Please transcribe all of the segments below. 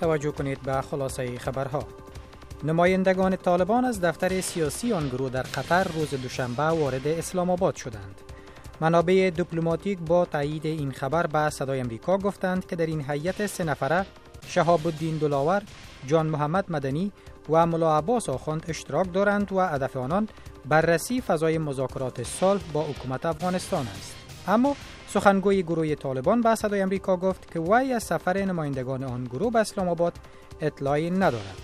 توجه کنید به خلاصه خبرها نمایندگان طالبان از دفتر سیاسی آن گروه در قطر روز دوشنبه وارد اسلام آباد شدند. منابع دیپلماتیک با تایید این خبر به صدای امریکا گفتند که در این هیئت سه نفره شهاب الدین دلاور، جان محمد مدنی و ملا عباس آخوند اشتراک دارند و هدف آنان بررسی فضای مذاکرات صلح با حکومت افغانستان است. اما سخنگوی گروه طالبان به صدای امریکا گفت که وی از سفر نمایندگان آن گروه به اسلام آباد اطلاعی ندارد.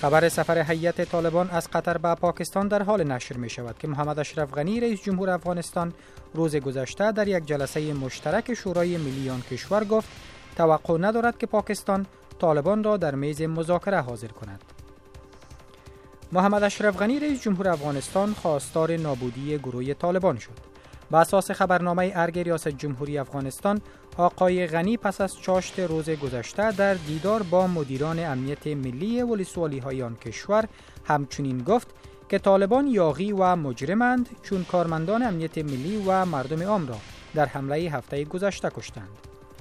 خبر سفر هیئت طالبان از قطر به پاکستان در حال نشر می شود که محمد اشرف غنی رئیس جمهور افغانستان روز گذشته در یک جلسه مشترک شورای ملی آن کشور گفت توقع ندارد که پاکستان طالبان را در میز مذاکره حاضر کند. محمد اشرف غنی رئیس جمهور افغانستان خواستار نابودی گروه طالبان شد. به اساس خبرنامه ارگ ریاست جمهوری افغانستان آقای غنی پس از چاشت روز گذشته در دیدار با مدیران امنیت ملی ولسوالی های آن کشور همچنین گفت که طالبان یاغی و مجرمند چون کارمندان امنیت ملی و مردم عام را در حمله هفته گذشته کشتند.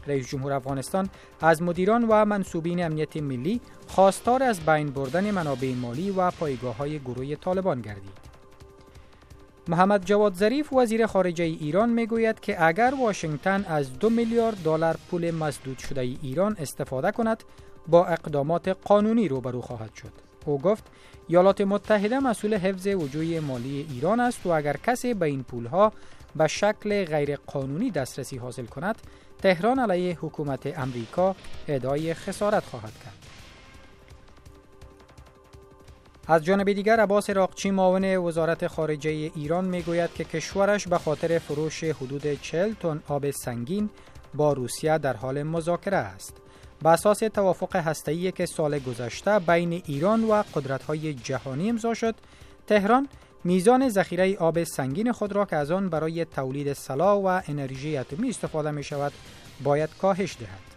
رئیس جمهور افغانستان از مدیران و منصوبین امنیت ملی خواستار از بین بردن منابع مالی و پایگاه های گروه طالبان گردید. محمد جواد ظریف وزیر خارجه ایران می‌گوید که اگر واشنگتن از دو میلیارد دلار پول مسدود شده ای ایران استفاده کند با اقدامات قانونی روبرو خواهد شد. او گفت ایالات متحده مسئول حفظ وجوه مالی ایران است و اگر کسی به این پولها به شکل غیر قانونی دسترسی حاصل کند تهران علیه حکومت امریکا ادعای خسارت خواهد کرد. از جانب دیگر عباس راقچی معاون وزارت خارجه ایران می‌گوید که کشورش به خاطر فروش حدود 40 تن آب سنگین با روسیه در حال مذاکره است. به اساس توافق هسته‌ای که سال گذشته بین ایران و قدرت‌های جهانی امضا شد، تهران میزان ذخیره آب سنگین خود را که از آن برای تولید سلاح و انرژی اتمی استفاده می شود باید کاهش دهد.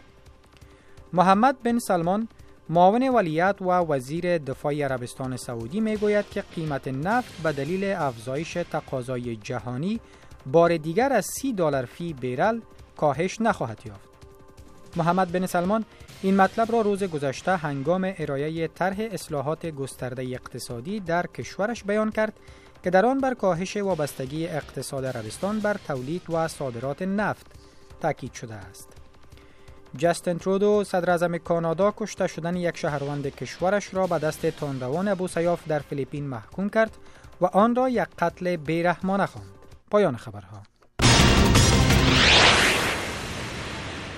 محمد بن سلمان معاون ولیت و وزیر دفاع عربستان سعودی می‌گوید که قیمت نفت به دلیل افزایش تقاضای جهانی بار دیگر از سی دلار فی بیرل کاهش نخواهد یافت. محمد بن سلمان این مطلب را روز گذشته هنگام ارائه طرح اصلاحات گسترده اقتصادی در کشورش بیان کرد که در آن بر کاهش وابستگی اقتصاد عربستان بر تولید و صادرات نفت تاکید شده است. جستن ترودو صدر اعظم کانادا کشته شدن یک شهروند کشورش را به دست تاندوان ابو سیاف در فیلیپین محکوم کرد و آن را یک قتل بیرحمانه خواند. پایان خبرها